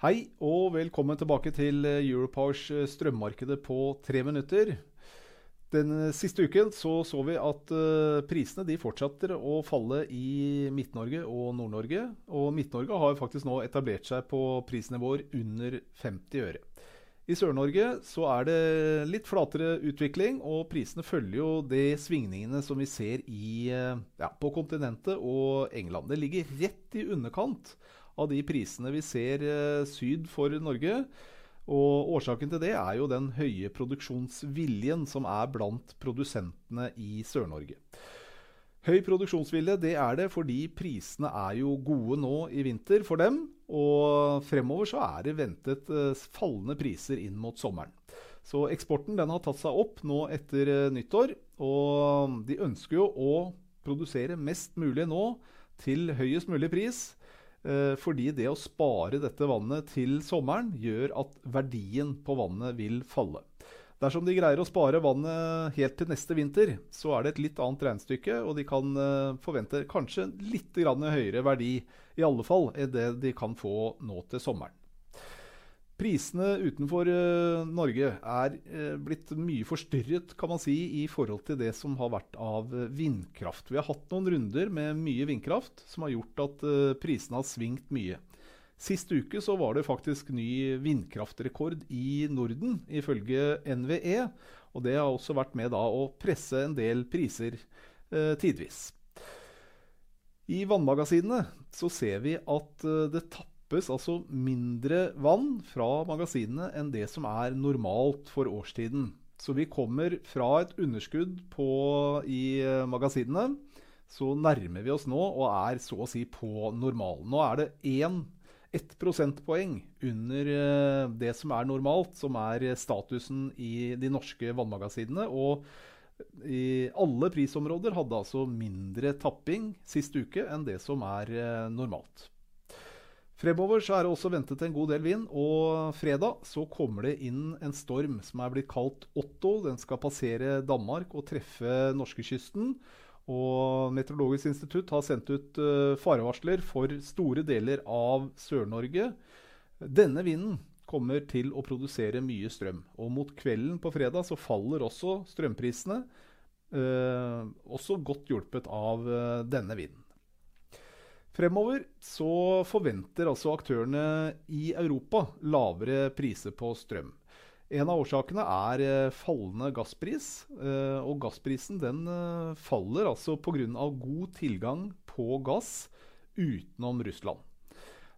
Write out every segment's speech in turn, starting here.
Hei og velkommen tilbake til eh, Europowers eh, strømmarkedet på tre minutter. Den eh, siste uken så, så vi at prisene fortsetter å falle i Midt-Norge og Nord-Norge. Og Midt-Norge har faktisk nå etablert seg på prisnivåer under 50 øre. I Sør-Norge så er det litt flatere utvikling, og prisene følger jo de svingningene som vi ser i, ja, på kontinentet og England. Det ligger rett i underkant av de prisene vi ser eh, syd for Norge. Og Årsaken til det er jo den høye produksjonsviljen som er blant produsentene i Sør-Norge. Høy produksjonsvilje det er det fordi prisene er jo gode nå i vinter for dem. Og fremover så er det ventet eh, fallende priser inn mot sommeren. Så eksporten den har tatt seg opp nå etter eh, nyttår. Og de ønsker jo å produsere mest mulig nå til høyest mulig pris. Eh, fordi det å spare dette vannet til sommeren gjør at verdien på vannet vil falle. Dersom de greier å spare vannet helt til neste vinter, så er det et litt annet regnestykke, og de kan eh, forvente kanskje litt høyere verdi, i alle fall, enn det de kan få nå til sommeren. Prisene utenfor uh, Norge er uh, blitt mye forstyrret kan man si, i forhold til det som har vært av uh, vindkraft. Vi har hatt noen runder med mye vindkraft som har gjort at prisene har svingt mye. Sist uke så var det faktisk ny vindkraftrekord i Norden, ifølge NVE. Og det har også vært med da å presse en del priser tidvis. I vannmagasinene så ser vi at det tapper tappes altså mindre vann fra magasinene enn det som er normalt for årstiden. Så vi kommer fra et underskudd på, i eh, magasinene. Så nærmer vi oss nå og er så å si på normalen. Nå er det 1 ett prosentpoeng under eh, det som er normalt, som er statusen i de norske vannmagasinene. Og i alle prisområder hadde altså mindre tapping sist uke enn det som er eh, normalt. Fremover så er det også ventet en god del vind, og fredag så kommer det inn en storm som er blitt kalt Otto. Den skal passere Danmark og treffe norskekysten. Og Meteorologisk institutt har sendt ut uh, farevarsler for store deler av Sør-Norge. Denne vinden kommer til å produsere mye strøm. Og mot kvelden på fredag så faller også strømprisene. Uh, også godt hjulpet av uh, denne vinden. Fremover så forventer altså aktørene i Europa lavere priser på strøm. En av årsakene er eh, fallende gasspris. Eh, og gassprisen den eh, faller altså pga. god tilgang på gass utenom Russland.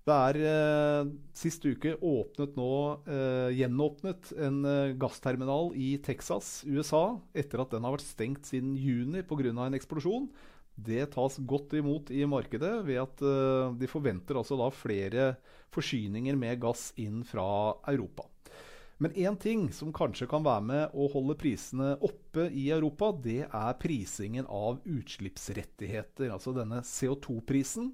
Det er sist uke åpnet nå, gjenåpnet en gassterminal i Texas, USA, etter at den har vært stengt siden juni pga. en eksplosjon. Det tas godt imot i markedet ved at uh, de forventer altså da flere forsyninger med gass inn fra Europa. Men én ting som kanskje kan være med å holde prisene oppe i Europa, det er prisingen av utslippsrettigheter, altså denne CO2-prisen.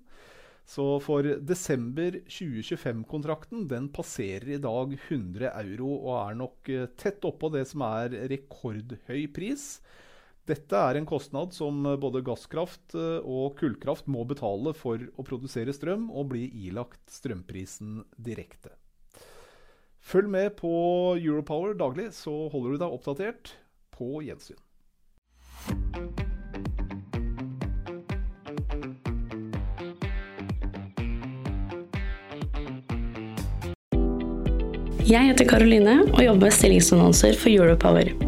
Så for desember 2025-kontrakten den passerer i dag 100 euro og er nok eh, tett oppå det som er rekordhøy pris. Dette er en kostnad som både gasskraft eh, og kullkraft må betale for å produsere strøm, og bli ilagt strømprisen direkte. Følg med på Europower daglig, så holder du deg oppdatert. På gjensyn. Jeg heter Karoline og jobber med stillingsannonser for Europower.